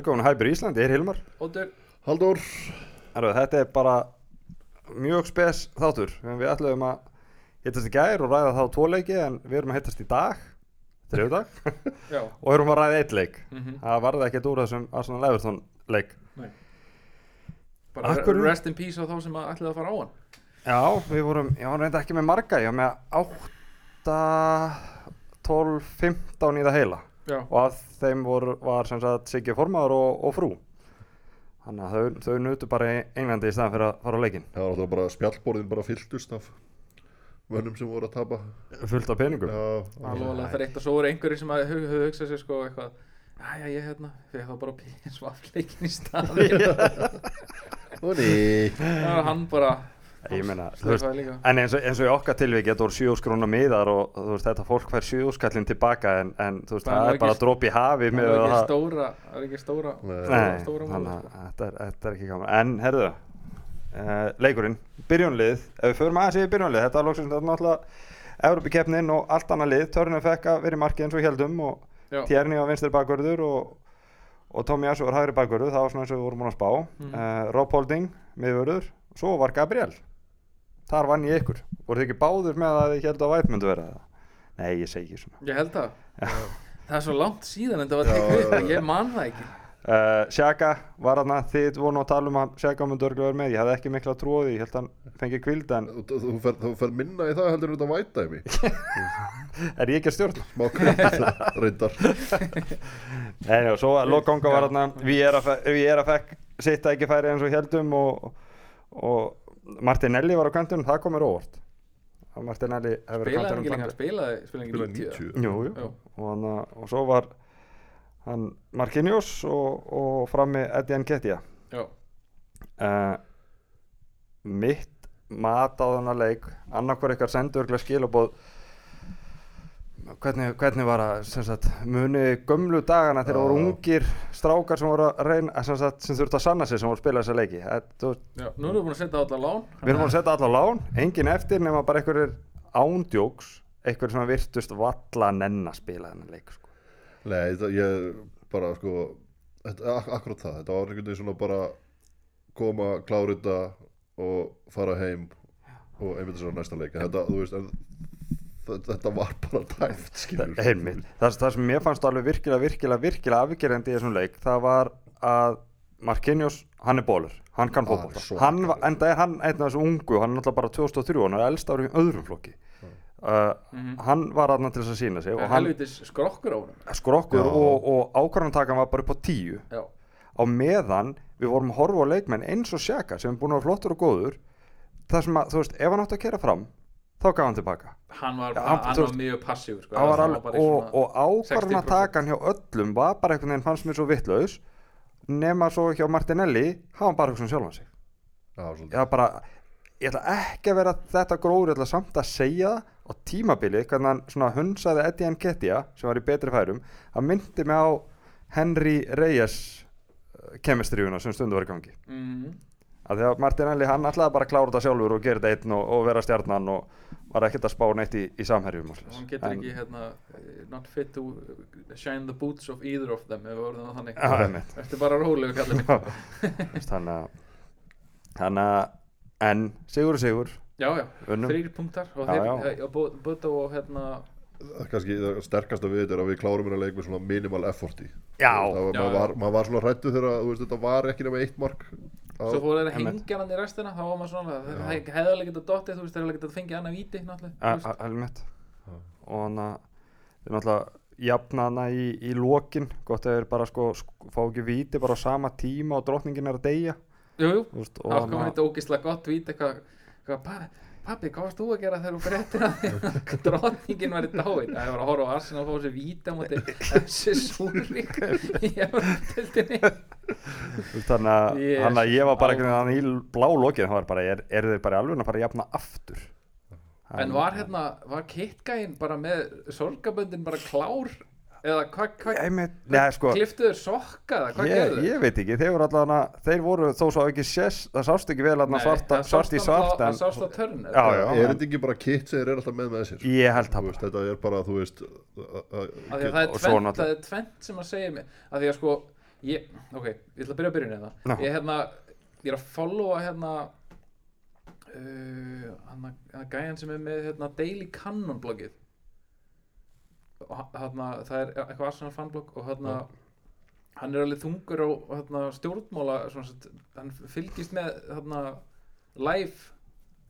Velkomin að Hæpur Ísland, ég er Hilmar. Óttur, Haldur Herru, Þetta er bara mjög spes þáttur. En Við ætlum að hittast í gær og ræða þá tvo leiki En við erum að hittast í dag, þriðudag já. Og erum að ræða eitt leik. Mm Það varði ekkert úr þessum Arsenal Everton leik. Bara Af hverju- rest in peace á þá sem að ætlaði að fara á hann. Já, við vorum, ég var reynda ekki með marga Ég var með 8, 12, 15 í það heila Já, Og að þeim voru, var sem sagt Siggi Formaður og, og frú. Þannig að þau, þau nutu bara Englandi í staðan fyrir að fara á leikin Það var alltaf bara spjallborðin bara fylltust af mönnum sem voru að tapa. Fullt af peningum. Já, alveg það er eitt og svo eru einhverjir sem að höfðu hugsað sér sko eitthvað Jæja, ég hérna, fyrir þá bara pís vafleikin í staðin og hann bara meina, veist, en eins og, eins og í okkar tilviki þetta voru 7 skróna miðar og þú veist, þetta fólk fær 7 skallin tilbaka en, en þú veist, Það er bara dropi í hafi Það að ekki stóra, það var ekki stóra Nei. Stóra þannig að þetta er, þetta er ekki gaman. En herðu, uh, leikurinn, byrjónlið Ef við förum aðeins yfir byrjónlið Þetta er er náttúrulega Evropakeppnin og allt annað lið. Törnum fekk að vera í marki eins og heldum og Tjerni á vinstri bakvörður og, og Tommy Asu var hægri bakvörður. Það var svona eins og við vorum búin að spá. Mhm. uh, Rob Holding, miðvörður. Svo var Gabriel þar vann ég ykkur, voru þið ekki báður með að þið heldur að væt myndu vera það? Nei, ég segi ekki svona. Ég held það. Það er svo langt síðan en það var tekið upp. Ég man það ekki. Uh, Shaka var hann þið voru nú að tala um að Shaka myndi örgulega vera með. Ég hafði ekki mikla því, ég held að hann fengi kvild en Þú, þú, fer, þú fer minna í það heldur en þetta væta í mig er ég ekki að stjórna? Smá kraft reyndar. Nei, og svo að lokganga var hann við erum að fekk sitta ekki færi eins og heldum og, og Martinelli var á kantunum, það kom mér óvart. Martinelli hefur verið á kantinum lengur, spilaði, spilaði Spila ekki 90 90 Jú, jú. Og, hann, og svo var hann Marquinhos og, og frammi Eddie Nketiah Já, uh, mitt mat á þennan leik annarkvar ykkar sendu örgulega skilabóð hvernig, hvernig var það muni gömlu dagana þegar Já. voru ungir strákar sem voru að reyna sem, sagt, sem þurftu að sanna sig sem voru að spila þessa leiki Þetta, já, nú erum við búin að setja allar lán við erum búin að setja alla á lán engin eftir nema bara einhverjir ándjóks einhverjir sem virtust valla að nenn að spila þennan leik sko. Nei, þetta, ég bara sko þetta, ak akkurat það, þetta var einhvern veginn svona bara koma, klára þetta og fara heim og einmitt þess að næsta leik en þetta, þú veist, en þetta, var bara tæft, Einmitt. Það, það sem mér fannst alveg virkilega, virkilega, virkilega afgerandi í þessum leik, það var að Marquinhos, hann er bólur, hann kann Hann fótbolta. svo Hann, geggjaður. enda er hann einn af þessu ungu, hann er náttúrulega bara 2003, hann er elst árið í öðrum flokki. Uh, Mhm. Hann var aðna til þess að sína sig Það og hann helvitis skrokkur á honum skrokkur Já. og, og ákvarðantakan var bara upp á tíu. Já, Á meðan við vorum að horfa á leikmenn eins og Sjaka sem er búin að vera flottur og góður, það sem að, þú veist, ef hann átti að kera fram, þá gaf hann tilbaka. hann var, bara, hann- hann var mjög passífur sko. hann var Það alveg, bara í og, og ákvarðan 60%. takan hjá öllum var bara einhvern veginn fannst mér svo vittlaus nema svo hjá Martinelli hann var bara hugsa um sjálfan sig Já, ég bara, ég ætla ekki að vera þetta gróður, ég ætla samt að segja það á tímabili, hvernig hann svona hunsaði Eddie Nketiah, sem var í betri færum hann myndi mig á Henry Reyes kemistriðuna sem stundu var í gangi Mhm. Að því að Martinelli hann ætlaði bara að klára þetta sjálfur og gera þetta einn og, og vera stjarnan og var ekkert að spá neitt í, í svoleiðis. hann getur En- ekki hérna, not fit to shine the boots of either of them ef við það þannig. Einmitt. Ertu bara kallið minn. Veist, þannig að að en sigur og sigur. Já, já, Unnum. þrýr punktar og já, Bötta og hérna Það er kannski það sterkasta við þetta er að við klárum hérna leik með svona minimal effort í Já. Það var, Já, maður, var, maður var svona hrættu þegar þú veist, þetta var ekki nema eitt mark Svo fóru þeir að hengja hann í restina þá var maður svona, það hefði alveg getað dottið þú veist, þeir hefði alveg getað fengið annað víti helmitt. Og hann að þeir náttúrulega jafna hana í, í lokin. Gott að þeir bara sko sk- fá ekki víti bara á sama tíma og drottningin er að deyja. Jú, jú, þú veist, og þá kom þetta ógislega gott víti eitthvað, eitthvað, pa, pappi, hvað varst þú að gera þegar þú fréttir að því drottningin var í dáin? Það var að horfa á Arsenal og fá sér á móti FC Súrik í veist, þannig að Yes. hann að ég var bara ekki hann í blá lokin það var bara, er, er þeir bara alveg að fara að jafna aftur? En var hérna, var kittgæinn bara með sorgaböndin bara klár eða hvað, ég með, neða sko. kliftuður sokka eða hvað ég, gerðu? ég veit ekki, þeir voru allavega þeir voru þó svo ekki sés, það sást ekki vel svarta, svart í svart Það en sást á törn. Er þetta ekki bara kitt sem þeir eru alltaf með með sér? Ég held það veist, Þetta er bara, þú veist að- að- að það er tvennt sem að segja mig að því að sko ég, ok, ég ætla að byrja að byrja hérna. Já. ég, hérna, ég er að followa hérna uh, hann að gæjan sem er með hérna, Daily Cannon bloggið hérna, það er eitthvað Arsenal fanblogg og hérna hann er alveg þungur á hérna, stjórnmála sett, hann fylgist með live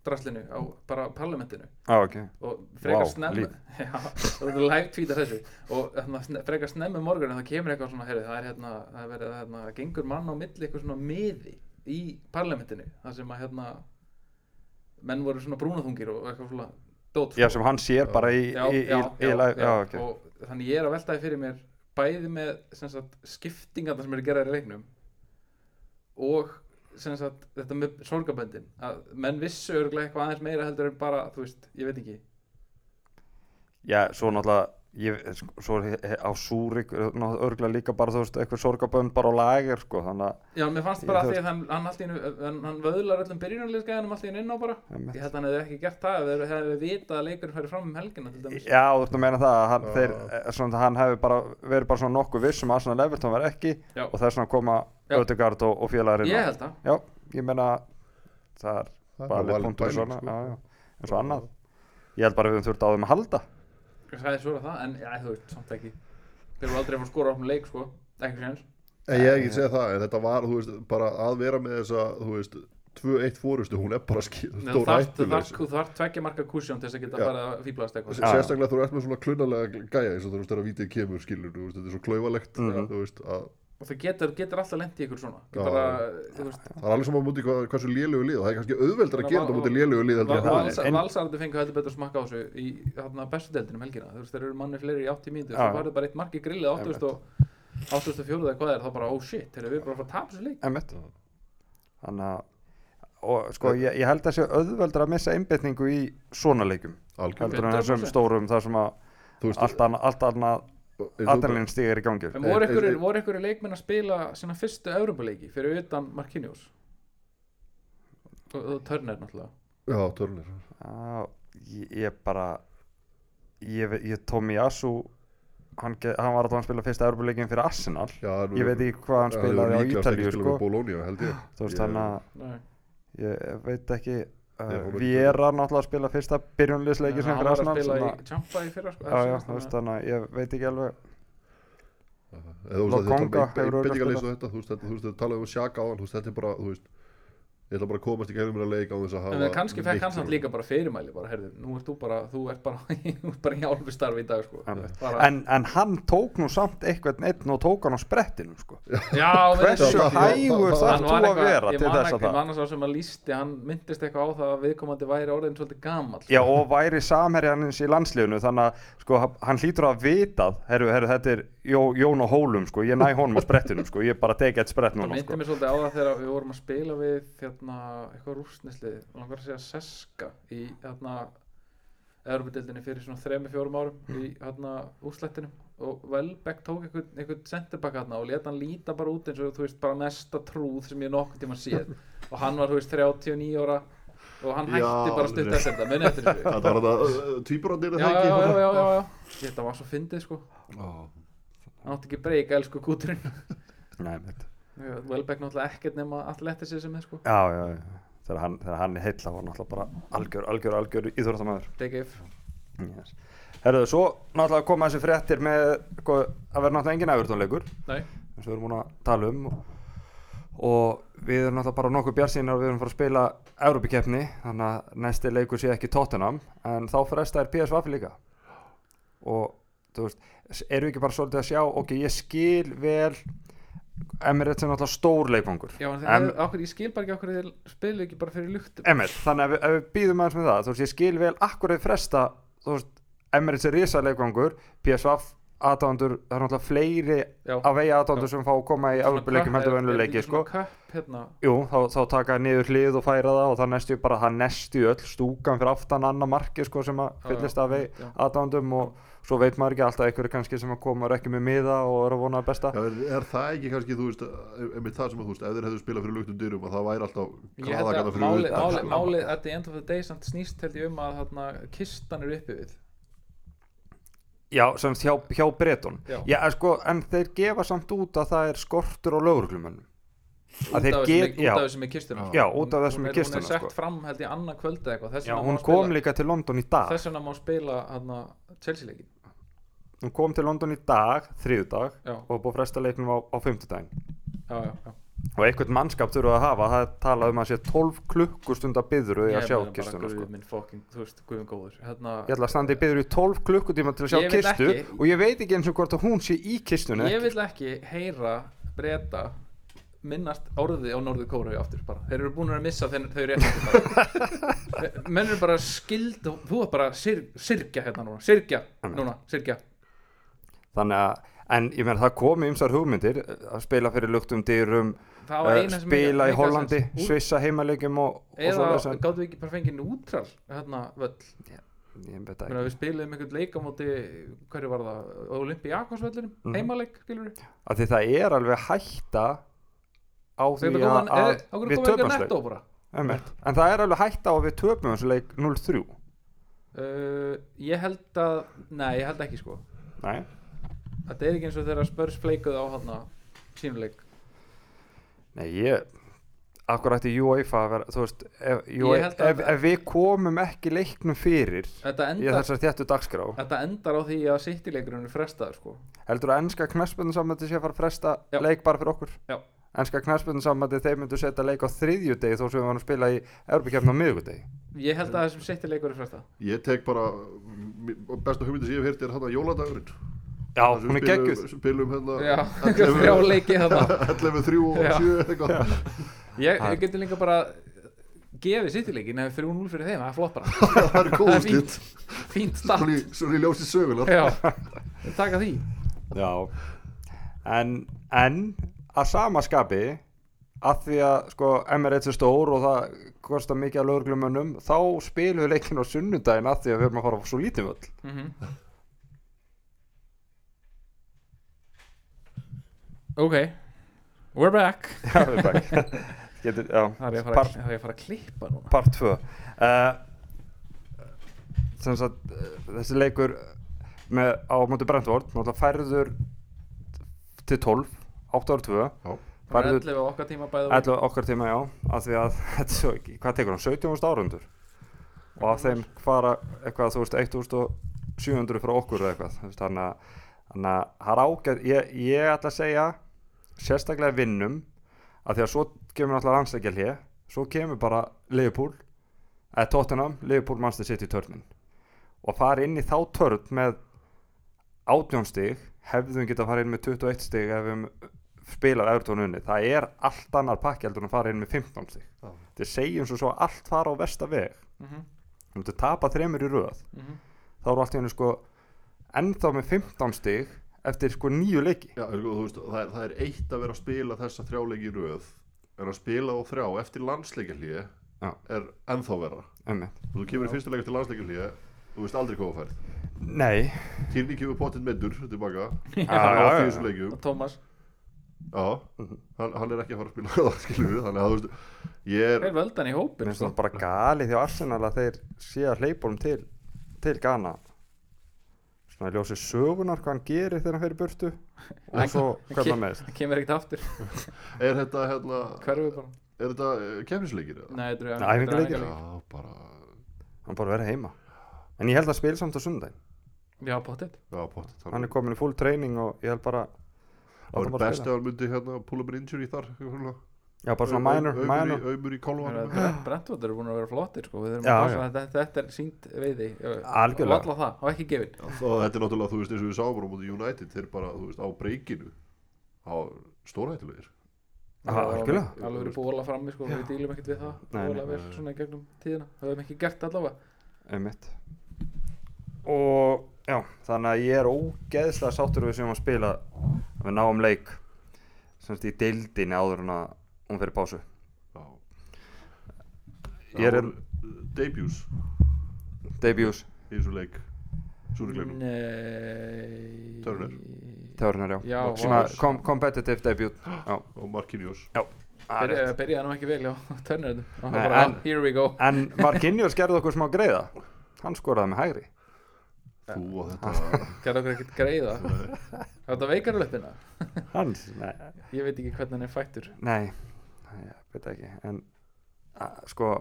draslinu á bara parlamentinu. Já, ok. Og frekar Vá, snemm líf. já, og það er live tweetar þessu. Og frekar snemm um morgun það kemur eitthvað svona, heyrðu, það er hérna það er verið að hérna, gengur mann á milli eitthvað svona miði í parlamentinu það sem að hérna menn voru svona brúnaþungir og eitthvað svona dót Já, sem hann sér bara í, já, í, í, já, í, já, live- já, já, ok. Og þannig ég er að veltaði fyrir mér bæði með skiptingarna sem eru gerðar í leiknum og sagt, þetta með sorgaböndin að menn vissu örgulega eitthvað aðeins meira heldur en bara, þú veist, ég veit ekki. Já, svo náttúrulega ég, sko, svo á Súrik örgulega líka bara, þú veist, eitthvað sorgabönd bara á lager, sko, þannig að Já, mér fannst Ég bara þú því að hann, hann, allt í einu, hann, hann vöðlar öllum byrjunarliðsgæðanum allt í einu inn á bara Einmitt. Ég held að hann hefði ekki gert það ef þeir hefði vitað að leikurinn færi fram um helgina til dæmis Já, þú ert að meina það að hann, þeir, eh, svona, hann hefði bara verið bara svona nokkuð viss um að Arsenal Everton var ekki Já. og þess vegna koma. Ödegard og, og félagarinn Ég held það Já, ég meina það er Það bara punktur pæling, svona sko. já, já. eins og annað Ég held bara að við höfum þurft á þeim að halda Ég sagði svo það, en já, þú veist, samt ekki. Þeir voru aldrei að fara að skora á leik, sko. Ekki séns. En ég hef ekki segja það, en þetta var, þú veist, bara að vera með þessa, þú veist, 2-1 fórustu, hún er bara skil, Þú þarft tveggja marka kúsjón til þess að geta að fýblast eitthvað. Sérstaklega þú ert með svona klunnalega gæja eins og þú veist, þegar vítið kemur, skilur, þú veist, þetta er svo klauvalegt, Mhm. þú veist, að Og það getur, getur alltaf lent í ykkur svona. Já. bara, veist það er alveg saman mútið hvað, hversu lélögu lið og það er kannski auðveldar að gera þetta mútið lélögu lið en- Valsarandi fengu heldur betur smakka á þessu í þarna, bestu deildinum helgina. Þú veist, þeir eru manni fleiri í 80 mínútur Já. svo farið bara eitt mark í grillið 80 og 84 eða hvað er þá bara oh shit, þeir eru bara að fara að tapa þessu leik. Emmett Þannig að og sko ég, ég held að sé auðveldur að missa einbytningu í svona leikum heldur en þessum 100%. stórum þar sem að allt annað, adrenalin stigar í gangi en voru Ein- einhverjir ein- voru einhverjir leikmenn að spila sína fyrstu Evropaleiki fyrir utan Marquinhos og, og Turner náttúrulega Já, törnir. Já, ég, ég bara ég, ég Tommy Yasu hann, ge- hann var að spila fyrsta Európa-leikin fyrir Arsenal Já, nú- ég veit ekki hvað hann spilaði á Ítalíu sko. held ég. þú veist Ég- Nei. ég veit ekki Með Viera náttúrulega að spila fyrsta byrjunliðsleiki En sem hann fyrir var að spila í Champa í fyrra sko, já, já, þú veist þannig að ég veit ekki alveg. Lokonga þetta hefur og spilað. þetta, þú veist, þetta, þú veist, þetta talaði um sjaka á hann, þú veist, þetta er bara, þú veist, ég ætla bara að komast í gegnum mér að leika á þess að hafa en kannski fekk hann samt fyrir- líka bara fyrirmæli bara, heyrðu, nú ert þú bara þú ert bara, þú ert bara í álfi starfi í dag sko. Bara, en, en hann tók nú samt eitthvað einn og tók hann á sprettinum sko. já, hversu það- það- hægur það- þarf hann þú að vera ég til þess að ég það man að sá sem að lísti hann myndist eitthvað á það að viðkomandi væri orðin svolítið gamall Já og væri samherjanins í landsliðinu þannig að sko hann hlýtur að vitað herru, herru þetta er Jó, Jón og Hólum sko, ég næ honum á sprettinum sko, ég bara teki eitt sprett það núna myndi sko. mér svolítið á það þegar við vorum að spila við hérna, eitthvað rústnislið langar að segja Seska í hérna Evropadeildinni fyrir svona þremi fjórum árum í hérna úrslættinu og Welbeck tók einhvern, einhvern centerback hérna og leta hann líta bara út eins og þú veist bara mesta trúð sem ég nokkuð tíma séð. Og hann var þú veist 39 ára og hann Já, hætti bara stutt eftir þetta muni eftir þessu. Þetta var þetta týpurandir já, já, já, já, já, já. þetta var svo fyndið sko. Já. hann átti ekki breyka elsku kúturinn. Veit. Welbeck náttúrulega ekkert nema atletisir sem er sko. Já, já, já. Þegar hann, þegar hann er heilla var náttúrulega bara algjör, algjör, algjör íþróttamæður DGF yes. Herðu, svo náttúrulega koma þessi fréttir með sko, að vera náttúrulega engin Evertónleikur nei. Eins og við erum múin að tala um. Og, og við erum náttúrulega bara nokkuð bjarsýnir og við erum fara að spila Európikeppni þannig að næsti leikur sé ekki Tottenham. En þá fresta er PSV líka. Og þú veist eru við ekki bara svolítið að sjá ok, ég skil vel Emirates er náttúrulega stór leikvangur. Já, en En- þeir, okkur, ég skil bara ekki okkur þeir spilu ekki bara fyrir luktum. Emirates, þannig að við, ef við býðum aðeins með það. Þú veist, ég skil vel akkur eða fresta þú veist, Emirates er risa leikvangur. PSV aðdándur, það er náttúrulega fleiri Já. af vegi aðdándur sem fá að koma í Európuleikum heldur vennuleiki sko. Hérna. Jú, þá, þá taka niður hlið og færa það og það næstu bara, það næstu öll stúkan fyrir aftan annar marki sko sem að fyllist af vegi aðdándum og svo veit maður ekki alltaf einhverju kannski sem að koma og er ekki með miða og er að vona að besta Já, er, er það ekki kannski, þú veist, einmitt það sem að þú veist, ef þeir hefðu spilað fyrir luktum dyrum að það væri alltaf að fyrir málið utan, máli, sko. máli, at the end of the day samt snýst held ég um að hérna, kistan er uppi við Já, sem hjá, hjá Breton Já. Já, en sko, en þeir gefa samt út að það er skortur á lögreglumönnum út af þessum- í kistuna Já, út af þessum í er, hún er sett sko. fram held ég annað kvöld eða eitthvað. Já, hún kom spila, líka til London í dag. Þess vegna má spila hana, Chelsea leikin Hún kom til London í dag, þriðudag já, og búið fresta leiknum á, á fimmtudaginn. Já, já, já. og einhvern mannskap þurfa að hafa það er talað um að sé 12 klukkustunda byður í að sjá kistuna sko. fucking, veist, hérna, Ég ætla að standa í byður í 12 klukkutíma til að sjá kistu ekki- og ég veit ekki eins og hvort að hún sé í kistunni ég vil ekki heyra breyta minnast orðið á Norður Kóru aftur bara, þeir eru búin að missa þeir, þau réttindi bara. Menn eru bara skild og þú er bara syr, syrkja hérna núna, syrkja núna, syrkja Þannig að, en ég meina það komi ymsar hugmyndir að spila fyrir luktum var uh, sem spila í Hollandi, svissa heimalegjum og, og eða gáttu við ekki bara fengið nútral hérna völl, ekki. við spiluðum einhvern leik á móti hverju var það, Olympiakosvöllunum Mhm. heimaleik, skilur við Af því það er alveg hætta á því að, að við við töpum töpum netto sleik bara? Einmitt. En það er alveg hætta á að við töpum þessu leik 0-3 uh, ég held að nei, ég held ekki sko. Nei, þetta er ekki eins og þegar spörs fleikuð á hann sínuleik nei ég Akkur ætti UEFA að veist ef, að- ef, ef við komum ekki leiknum fyrir þetta í endar, þessar þjættu dagskrá þetta endar á því að City-leikurinn er frestaður sko. Heldur að ennska knæspundinsamandi sé að fara að fresta Já. leik bara fyrir okkur? Já. Ennska knæspundinsamandi þeir myndu setja leik á þriðjudegi þó sem við varum að spila í Európa-kefna á miðvikudegi ég held að þessum City-leikur er frestað Ég tek bara besta hugmyndi sem ég hef heyrt er hann að jóladagurinn. Já, sem hún er geggjuð. Spilum hérna já, þrjá leiki þetta 11, 3 og Já. 7 eitthvað. Ég, ég getur líka bara gefið City-leikin ef 3-0 fyrir þeim, það er flott bara. Það er góð Það er slitt fínt start. Svona í- svona í ljósi sögunar já, taka því. Já. En, en að sama skapi að því að sko Emirates er stór og það kostar mikið að lögreglumönnum þá spilum við leikin á sunnudaginn að því að við erum að fara á svo lítið völl. Mm ok. We're back. Já, erum bara Getur, já, það er ég að fara, að klippa núna. Part 2 uh, sem sagt uh, þessi leikur með, á móti Brentford færður til 12 8 ára 2 Já, það er færður 11 á okkar tíma bæða 11 okkar tíma já. Af því að þetta er svo ekki hvað tekur hann? 17.000 árundur og af þeim fara eitthvað þú veist 1700 frá okkur eða eitthvað þannig að þannig að það er ágæð ég, ég ætla að segja sérstaklega vinnum af því að svo kemur náttúrulega landsleikja hlið svo kemur bara Liverpool eða Tottenham, Liverpool Manchester City törnin og fara inn í þá törn með átjónstig hefðum geta að fara inn með 21 stig ef við spilað Evertón unni það er allt annar pakki heldur en að fara inn með 15 stig. Já. þetta segjum svo svo að allt fara á versta veg. Mm -hmm. þú myndir tapa þremur í röð. Þá eru allt í hennu sko ennþá með 15 stig eftir sko nýju leiki. Já, sko, þú veist, það, er, það er eitt að vera að spila þessa þrjáleiki í röð en að spila á þrjá eftir landsleikjarlíði Já. er ennþá verra. Einmitt. og þú kemur í fyrsta leik eftir landsleikjarlíði þú veist aldrei hvað þú færð. Nei. Tierney kemur potið meður tilbaka Já, hann já, á því þessu leikjum. Og Thomas já, Mhm. hann, hann er ekki að fara að spila það skilur við, þannig að þú veist ég er, er völdan í Mér hópin finnst sko. það bara galið hjá Arsenal að þeir sé að hleypa honum til, til Ghana. Svona í ljósi sögunar hvað hann gerir þegar hann í burtu og svo hvernig hann meðist það kemur ekkert aftur. Er þetta hérna, hverfið bara. er þetta uh, kemnisleikir eða? Nei, þetta æfingaleikir. þetta eru Já, bara, hann bara verið heima. En ég held að spila samt á sundaginn já, pottet já, potið hann er komin í full training og ég held bara Það var best að hann myndi hérna pull up an injury þar já bara svona minor, Au- minor. Aumur í, kolvanum Brentford eru búin að vera flottir sko. við þetta, þetta er sínt veiði. Algjörlega. og alla það, og ekki gefin. Og þetta er náttúrulega, þú veist, eins og við sáum bara á móti United þeir bara, þú veist, á breykinu á algjörlega. alveg verið að frammi sko. við dílum ekkert við það. Búið vel svona í gegnum tíðina. Það hefum ekki gert allavega. Einmitt. Og já, þannig að ég er ógeðslega sáttur við sem að spila að við náum leik semst í deildinni áður en að hún fyrir pásu. Já. Ég er- Það voru debuts. Debuts, í þessu leik. Súrikleinu Nei. Turner. Turner já, Já, svona var- kom, competitive debut já, og Marquinhos. Já. Það er Byrja, byrjaði nú ekki vel já, og en- here we go. en Marquinhos gerði okkur smá greiða. Hann skoraði með hægri þú og þetta gerði okkur ekkert greiða. Er þetta. Veikarlöppina? hans, nei, ég veit ekki hvernig hann er fættur. Nei. Ég veit ekki. En að, sko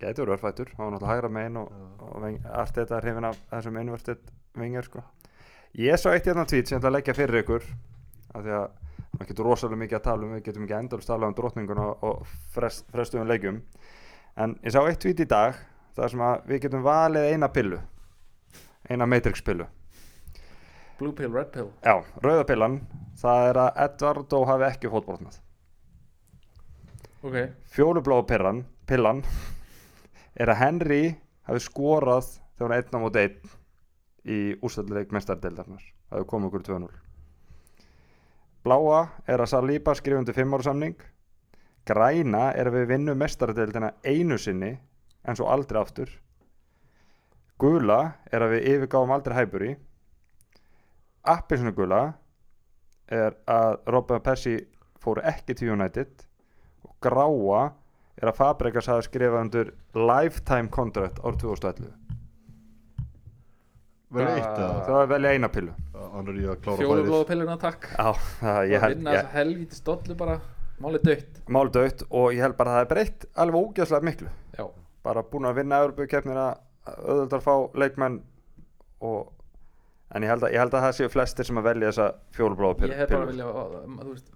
getur verið fættur, hann var náttúrulega hægra megin og, og allt þetta er hrifin af þessum inverted vingar sko. Ég sá eitt hérna tvít sem ég ætla að leggja fyrir ykkur af því að það getur rosalega mikið að tala um við getum ekki endalist tala um drottninguna og, og frest, frestuðum leikjum. En ég sá eitt tvít í dag þar sem að við getum valið eina pillu eina matrix pillu blue pill, red pill. Já, rauðapillan það er að Edvardo hafi ekki fótbrotnað ok, Fjólubláa pillan, pillan er að Henry hafi skorað þegar hann einn á mót einn í úrstæðleik mestardeildarnar það hefur komið okkur 2-0 Bláa er að Saliba skrifundi 5 ára samning. Græna er að við vinnum mestardeildina einu sinni en svo aldrei aftur Gula er að við yfirgáum aldrei hæburi Appisinu gula er að Robin Persi fóru ekki til United. Og gráa er að Fabregas hafa skrifað undir lifetime contract árið 2011 vel eitt eða? það var velja eina pillu. Að fjólublóða pilluna takk. Já, það, að vinna ég, þessa helvíti stollu bara. Málið dött mál dött og ég held bara að það er breytt alveg ógeðslega miklu. Já, bara búin að vinna Európa-keppnina auðvitað að fá leikmenn og en ég held að, ég held að það séu flestir sem að velja þessa fjólubláða pillu ég hef bara vilja að, þú veist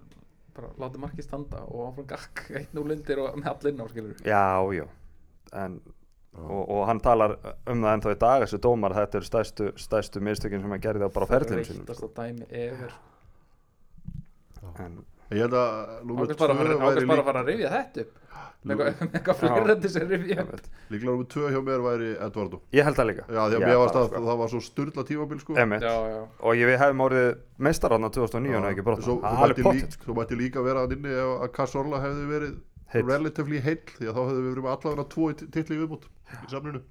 bara láta markið standa og áfram gakk eitt nú lundir og með all inn á skilur Já, já en, og, og hann talar um það ennþá í dag þessu dómar, þetta eru stærstu, stærstu mistökin sem hann gerði á bara ferðlinu sinum reyndast að dæmi efer en, ég held að ákvæmst bara, að fara- tvö væri ákveðst bara að lík- fara að rifja þetta upp eitthvað- fleira til upp. Líklega númer 2 hjá mér væri Edvardo ég held það líka. Já varst það, að sko. það var svo styrla tímabil sko. Já, já, og ég við hefum orðið meistarann á 2009 og ekki brotna svo, það svo, alveg mætti potið líka, sko. mætti líka vera að inni ef að Cazorla hefði verið Heill. relatively heill því að þá hefði við verið með allavega tvo titli í viðbútt í samlinu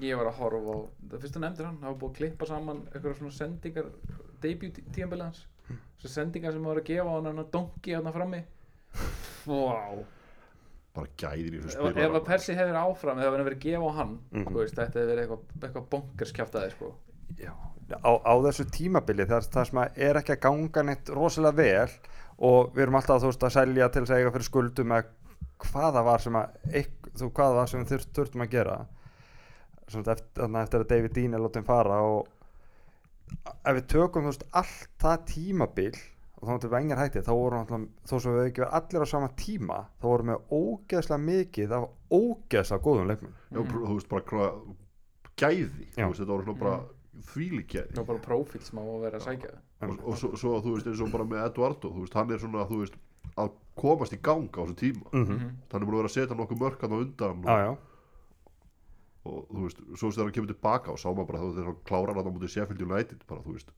ég var að horfa á það fyrstu nefndir hann, hafa búið að klippa saman eitthvað svona sendingar debut tíðanbili hans. Svo sendingar sem var að gefa hann að donki hann frammi. Wow bara gæðir í þessu ef, ef að Persi hefur áfram eða hefur verið að gefa á hann Mhm. þú veist, þetta hefur verið eitthvað, eitthvað bonkerskjaftaði sko. Já, á, á þessu tímabili það, það sem að er ekki að ganga neitt rosalega vel og við erum alltaf veist, að selja til að eiga fyrir skuldum eða hvað það var sem að þú, hvað það var sem við þurft, þurftum að gera eftir, þarna eftir að David Dean er látið fara og ef við tökum veist, allt það tímabil og þá til vengar hætti þá voru náttúrulega, þó sem við ekki verið allir á sama tíma þá vorum við ógeðslega mikið af ógeðslega góðum leikmum Já, þú veist bara hvað gæði, Já. þú veist þetta var svona bara þvílík gæði. Það var bara prófíl sem á að vera að sækja. Og, og svo, svo þú veist eins og bara með Eduardo þú veist, hann er svona þú veist að komast í gang á þessu tíma. Mm Mhm. hann er búin að vera að setja nokkuð mörkan á undan Já, og, já, og þú veist, svo þegar hann kemur tilbaka og sá maður bara þegar hann klárar hann á mútið Sheffield United bara þú veist,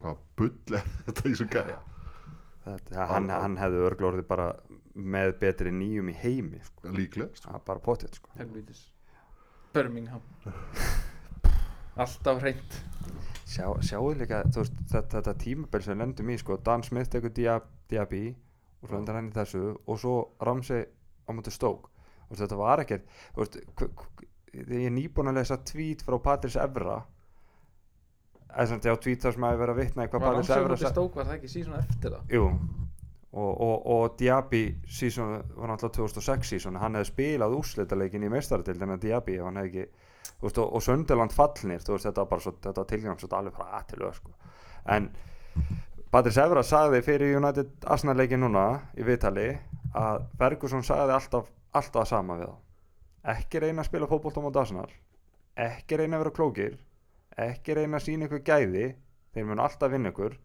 hvað bull er þetta í svo gæja þetta, ja, hann, hann hefði örglórið bara með betri nýjum í heimi sko. líklega sko. bara potið sko. Birmingham alltaf hreint Sjá, sjáu líka þú veist, þetta, þetta tímabil sem lendum í sko, Dan Smith tekur Diab, Diaby og svo endur hann í þessu og svo Ramsey á mútið Stoke Þú veist, þetta var ekkert þú veist, ég er nýbúin að lesa tweet frá Patrice Evra þetta á tweet þar sem að vera að vitna í hvað var Patrice rannsögum Evra til sa- stók var það ekki síðan eftir það? Jú. Og, og, og Diaby season, var náttúrulega 2006 sísón hann hefði spilað úrslitaleikin í meistaradildin en Diaby hann hefði ekki veist, og, og Sönderland fallnir veist, þetta var bara svo, þetta tilgang svo alveg frá að til lög sko. en Patrice Evra sagði fyrir United Arsenal leikin núna í viðtali að Ferguson sagði alltaf alltaf að sama við þá. Ekki reyna að spila fótbolt á Arsenal. Ekki reyna að vera klókir ekki reyna að sína ykkur gæði þeir mun alltaf vinna ykkur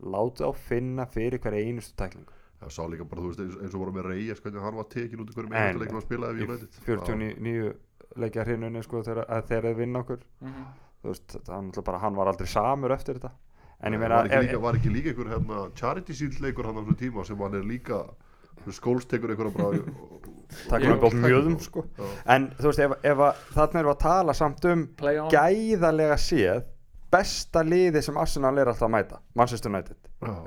látið á finna fyrir hverja einustu tæklingu það sá líka bara þú veist eins, og voru með Reyes hvernig hann var tekin út í hverjum En- einasta leiknum að spila ef í United 49 leikja hrinunni sko þegar, að þeir vinna okkur. Mhm. þú veist, það bara hann var aldrei samur eftir þetta. En ég meina var ekki líka einhver hérna, charity shield leikur hann á þessum tíma sem hann er líka skóls tekur einhverja bara takkar upp á mjöðum sko. En þú veist ef, ef að, þarna erum við að tala samt um gæðalega séð besta liði sem Arsenal er alltaf að mæta Manchester United.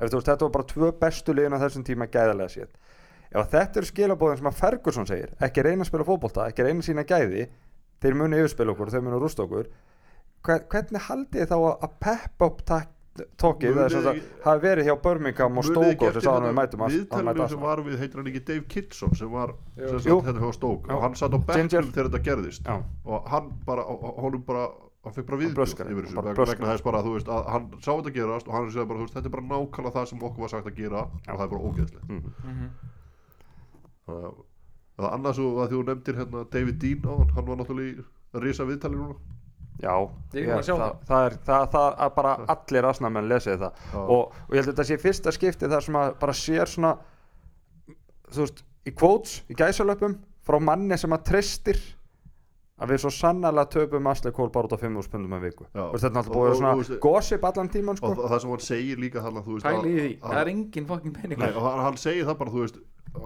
Ef þú veist þetta var bara tvö bestu liðin á þessum tíma gæðalega séð. Ef að þetta eru skilabóðin sem að Ferguson segir ekki reyna að spila fótbolta, ekki reyna sína gæði þeir munu yfirspila okkur, þeir munu rústa okkur hver, hvernig haldið þið þá að, að peppa upp tak- tókið það er sem þið- sagt hafi verið hjá Birmingham og Stoke sem sáðan við mætum að- að viðtalinu sem var við heitir hann ekki Dave Kitson sem var sem Jú. sagt hérna hjá Stoke? Og hann satt á bekknum þegar þetta gerðist. Já. og hann bara, og- honum bara hann fekk bara blöskraði, yfir þessu bara vegna, þess bara að þú veist að hann sá þetta gerast og hann segði bara þú veist þetta er bara nákvæmlega það sem okkur var sagt að gera og það er bara ógeðslegt. Mhm. Mhm. það það er annars og að því þú nefndir hérna David Dean á hann, hann var náttúrulega í risa viðtali núna Já, Ég sjá það, það. er það, það að bara allir asnamenn lesið það. Og, og ég held að þetta sé fyrsta skipti þar sem að bara sér svona þú veist, í quotes, í gæsalöpum frá manni sem að treystir að við svo sannarlega töpum Asli Kól bara út á 5 pundum að viku. Já. og þetta er Og- búið og- svona og gossip allan tíman og sko. Það, það sem hann segir líka hann það er engin fucking Nei, peningur og hann, segir það bara, þú veist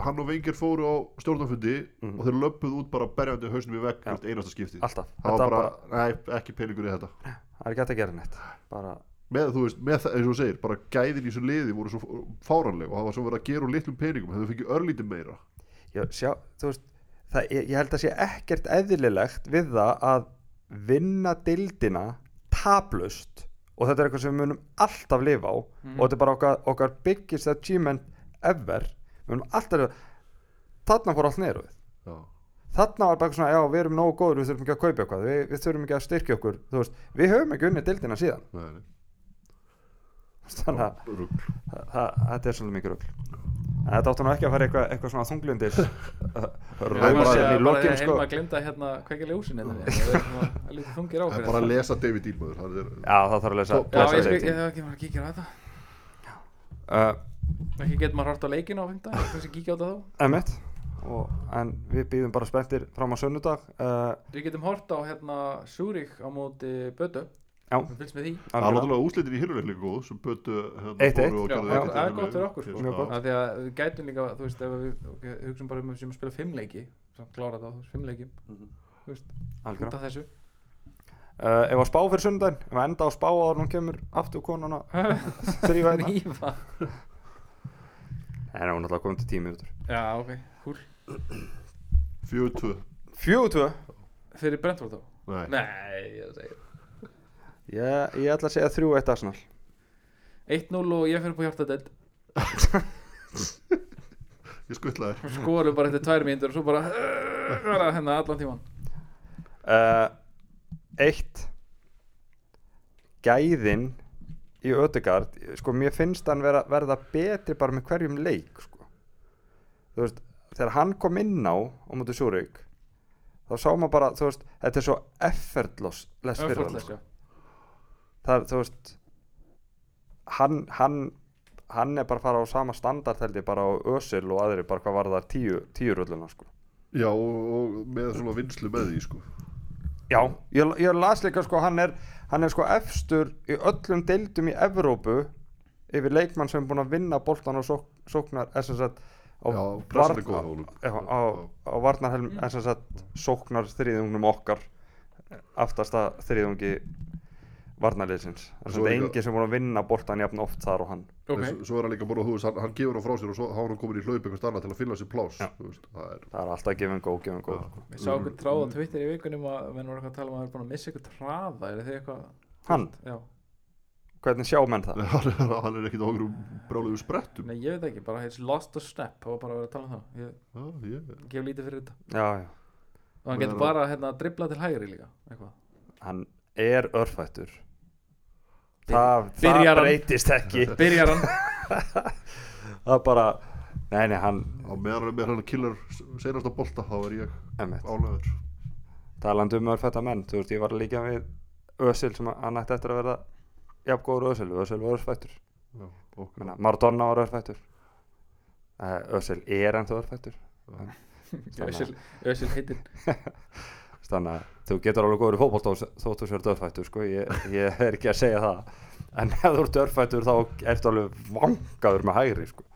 hann og Vengir fóru á stjórnafundi og þeir löpuð út bara berjandi hausnum í Já. hvert einasta skipti alltaf, það var bara, bara, nei, ekki peningur í þetta. Það er ekki hægt að gera neitt. Bara, með, þú veist, með það, eins og þú segir, bara gæðin í þessu liði voru svo fáranleg og það var svo verið að gera úr litlum peningum, hefðu fengið örlítið meira. Já, sjá, þú veist það, ég, ég held að sé ekkert eðlilegt við það að vinna dildina tablust og þetta er eitthvað sem við munum alltaf lifa á. Og þetta er bara okkar, okkar biggest achievement ever. Við munum alltaf lifa þarna fór allt neður við. Já, þarna var bara eitthvað svona, já við erum nógu góður við þurfum ekki að kaupa eitthvað, við, við þurfum ekki að styrkja okkur þú veist, við höfum ekki unnið dildina síðan. Nei, nei, þannig að rugl. það- það- þetta er svolítið mikið rugl. En þetta áttu nú ekki að fara eitthvað, eitthvað svona þunglundis rauðsinn í bara lokin þegar sko. heima að glinda hérna kveikja ljósin hérna. Það er er bara að lesa David er, Já, það þarf að lesa, ég hef ekki maður að kíkja á þetta. Uh, ekki getur maður hort á leikinu á fengta kannski kíkja á þetta þá. Og, En við býðum bara spenntir fram á sunnudag uh, Við getum hort á hérna Súrik á móti Bötu Við fylgst með því. Það er algjörlega. náttúrulega úslitin í hilurleik líka góð sem bötu hérna, Eitt, eitt. það er gott fyrir okkur, sko. Því að við gætum líka, þú veist, ef við hugsaum bara um að við séum að spila fimm leiki Svo klára þetta, þú veist, fimm leiki Þú veist, út af þessu. Uh, Ef að spá fyrir sundaginn Ef að enda á spá áður hún kemur aftur konuna Þrýfa En hún er alltaf komið til tími út Já, ok, húl fjögur tvö. Fjögur tvö? Fyrir Brentford þá? nei, Nei, ég Ég, ég ætla að segja þrjú eitt Arsenal. 1-0 og ég fyrir på hjartadeld ég skuttlaði Skorum bara eftir tvær mínútur og svo bara bara hérna allan tíman uh, Eitt. Gæðin í Ödegard Sko mér finnst hann vera, verða betri bara með hverjum leik sko. Þú veist Þegar hann kom inn á á mútið Súrik þá sá maður bara, þú veist, þetta er svo effortless less fyrir hann sko. Það er, þú veist hann, hann hann er bara að fara á sama standard held ég bara á Ösil og aðri bara hvað var það tíu, tíu rulluna sko. Já og, og með svona vinslu með því sko. Já, ég, ég las líka sko hann er, hann er sko efstur í öllum deildum í Evrópu yfir leikmann sem er búinn að vinna boltan og sók, sóknar SSR á, já, pressan varn- góð á á, á varnarhelm SSR sóknar þriðungnum okkar aftasta þriðungi varnarliðsins. Það Svo er enginn sem er búinn að vinna boltan jafn oft þar og hann. Ok, En svo, svo er hann líka bara, þú veist, hann, hann gefur hann frá sér og svo hafa hann komin í hlaup einhvers annað til að finna sér plás þú veist, það er það er alltaf gefin góð, gefin góð Já. sko. Við sáum okkur tráð á Twitter í vikunum að menn voru eitthvað að tala um að það er búin að missa ykkur traða Er þið eitthvað Hann? Já, hvernig sjá menn það? hann er, hann er ekkit á okkur brjálugu sprettum. Nei ég veit ekki, bara heits lost a step Það var bara að vera að tala um það. Ég já, ég, gef lítið fyrir þetta. Já, já, Og hann getur bara hérna dribla til hægri líka Eitthvað. Hann er örfættur það, það breytist ekki. Byrjar hann. Það bara, nei, nei, hann á meðan er með hann killar senasta bolta þá er ég emmitt, ánæður talandi um örfætta menn þú veist, ég var líka við Ösil sem hann ætti eftir að verða jafn góður Ösil, Ösil var örfættur. Já, og, Menna, Maradona var örfættur. Uh, Ösil er ennþá örfættur. Össil, Össil heitir þannig að þú getur alveg góður í fótbolt þóttu sér dörfættur sko. ég, ég er ekki að segja það. En ef þú ert dörfættur þá ertu alveg vangaður með hægri sko.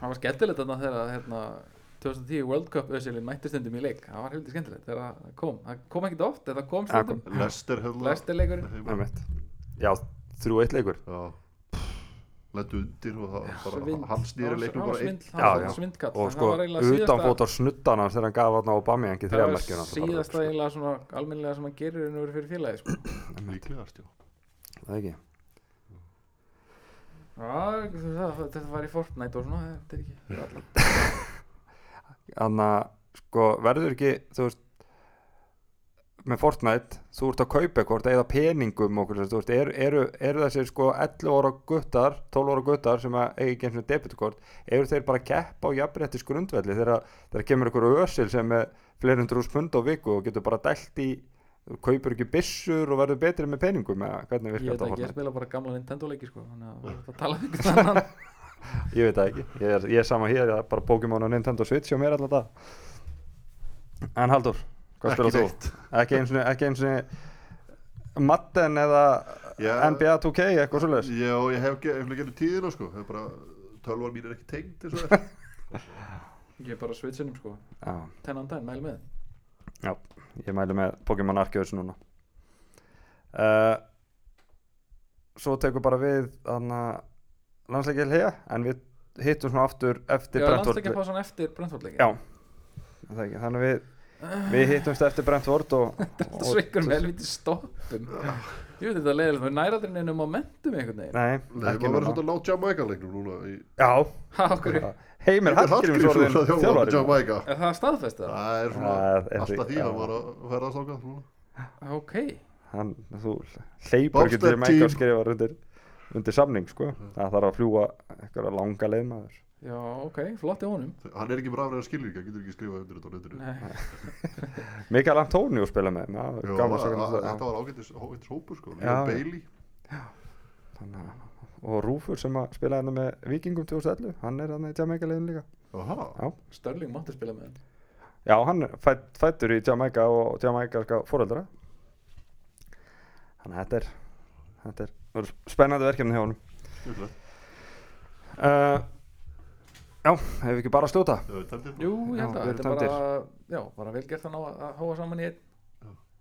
Það var skemmtilegt þarna þegar hérna 2010 World Cup Össilin mætti stundum í leik. Það var heldur skemmtilegt þegar það kom. Það kom ekkert oft, það kom Ja, stundum. Lester leikurinn. Já, þrjú eitt leikur. Já, lendu undir og það bara, Svind- hann snýri það leiknum var bara einn. Já, var já. og sko það var eiginlega síðasta- utanfót á snuttan hans þegar hann gaf hann á Bamiangi það var síðasta eiginlega svona almennilega sem hann gerir en verið fyrir félagi sko. líklegast, já. Það ekki? Þetta var í Fortnite og svona þetta er ekki Þannig að sko verður ekki þú veist með Fortnite, þú ert að kaupa eitthvað eða peningum okkur, þú veist, eru, eru, eru þessi sko 11 ára guttar 12 ára guttar sem að eigi ekki eins og debitkort eru þeir bara að keppa á jafnréttis grundvelli þegar þegar kemur einhver ösil sem er úr spund á viku og getur bara dælt í þú kaupir ekki byssur og verður betri með peningum eða hvernig Ég virkar veit þetta ekki, ég Fortnite? spila bara gamla Nintendo leiki sko, þannig að það er tala um einhvern annan. Ég veit það ekki, ég er, ég er sama hér ég er bara Pokémon og Nintendo Switch hjá mér alltaf það en Haldur, hvað Ekki spyrir þú? ekki eins og ekki eins og Madden eða Já. NBA 2K eitthvað svoleiðis? Já, ég hef ge- hef ekki tíðina sko, hef bara tölvar mín er ekki tengd eins og það Ég er bara switchinum sko, já, tennan dæn, mæl með. Já, ég mæli með Pokémon Arceus núna. Uh, svo tekur bara við þannig að landsleikil hér en við hittum svona aftur eftir Já, Brentford landsleikja fá svona eftir Brentford leiki Já, það er ekki, þannig að við við hittumst eftir Brentford og, Þetta svikur með helviti stoppum. Ég veit þetta leiðilegt, við næra aldrei neina momentum einhvern veginn. Nei, Nei, ekki maður verður núna. svolítið að ná Jamaica leiknum núna í Já, Ha, okkur, Heimir Hallgríms orðin að þjálfa þjálfari Jamaica er það staðfest það? Það er svona er alltaf því- já. hann var að ákvað núna. Ok, Hann, þú hleypur ekki til Jamaica team. og skrifar undir, undir samning sko. það þarf að fljúa eitthvað langa leið maður já, ok, flott í honum. Hann er ekki bara afræða skilvík, hann getur ekki skrifað undir þetta á netinu. Nei, Mikael Antonio spila með það, Þetta var ágættis hópur sko. Bailey. Og Rúfur sem að spila hérna með Vikingum 2011 hann er hann í Jamaica leiðin líka. Störling mátti spila með hann. Já, hann er fætt, fættur í Jamaica og Jamaica fóreldra þannig að þetta er þetta er spennandi verkefni hjá honum. Skemmtilegt uh, já, hefur við ekki bara að tæmdir Jú, ég held að þetta er bara Já, bara vel gert að ná að hóa saman í einn.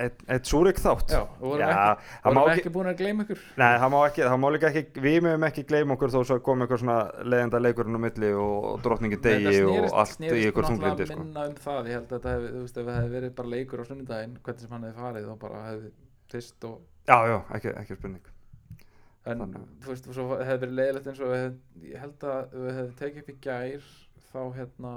Eitt, eitt súrik þátt? Já, og vorum Já, ekki, það má vorum ekki ekki búin að gleyma ykkur. Nei, það má ekki, það má líka ekki, við mögum ekki gleyma okkur þó svo að koma eitthvað svona leiðenda leikurinn á milli og, drottningin degi og allt í ykkur þunglindi sko. minna um það, ég held að þetta hefði, þú veist, ef það hefði verið bara leikur á sunnudaginn, hvernig sem hann hefði farið og bara hefði tist og Já, já, ekki, ekki spurning en Þannig. þú veist, svo hefði verið leiðilegt eins og hefði, ég held að við hefði tekið upp í gær þá hérna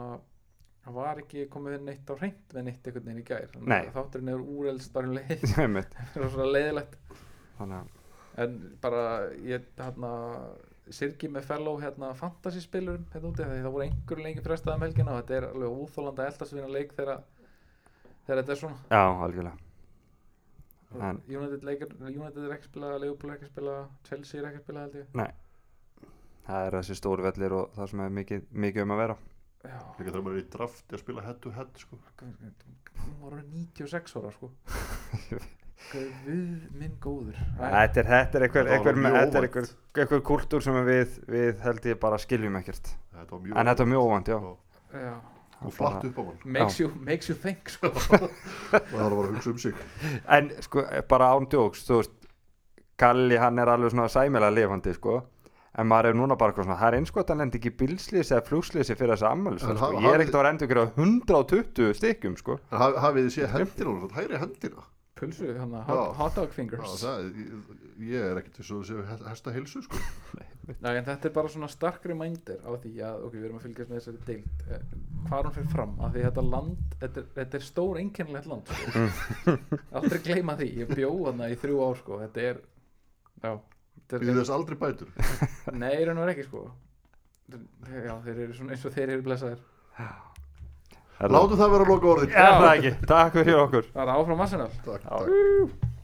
það var ekki komið neitt á hreint við neitt einhvern veginn í gær. Nei. þátturinn er úrelst bara um leið það er svona leiðilegt. En bara ég hérna sirki með fellow hérna fantasy spilurum hérna úti það voru einhverju lengi frestað um helgina og þetta er alveg óþólanda eldasvinna leik þegar þegar þetta er svona. Já, algjörlega United, leikir, United er ekki að spila Liverpool er ekki að spila Chelsea er ekki að spila held ég. Það er þessi stóru vellir og það sem er mikið, mikið um að vera. Já, Líka þegar maður er í drafti að spila head to head sko. Var orðin 96 ára sko. Guð minn góður. Þetta er, þetta er einhver, einhver, er einhver, einhver kultúr sem við, við held ég bara skiljum ekkert. Þetta En þetta var mjög óvænt, já. Já, Og flatt upp á mann makes, you, makes you think sko. Og það var að hugsa um sig. En sko, bara án djóks, þú veist Kalli hann er alveg svona sæmilega lifandi sko. En maður er núna bara eitthvað svona, það er eins að hann lendi ekki bílslýsi eða flugslýsi fyrir þessa ammælis En sko. ha- Ég er ekkert að vera endur ykkur á 120 stykkjum sko. En haf- hafið þið séð hendina hægri hendina pulsu, hann Já. hot, hot dog Já, fingers það, ég, ég er ekkert þess að séu hesta heilsu sko. Nei, en þetta er bara svona stark reminder á því að, ok, við erum að fylgjast með þessari deild eh, hvað hún fyrir fram, af því þetta land þetta er, þetta er stór einkennilegt land sko. aldrei gleyma því, ég bjó þarna í þrjú ár, sko, þetta er já, þetta er, þess aldrei bætur. Nei, raun og verið ekki, sko. Já, þeir eru svona eins og þeir eru blessaðir. Er það- Látum það vera að loka orðin Er það ekki, takk fyrir okkur. Það er áfram Arsenal. Takk, takk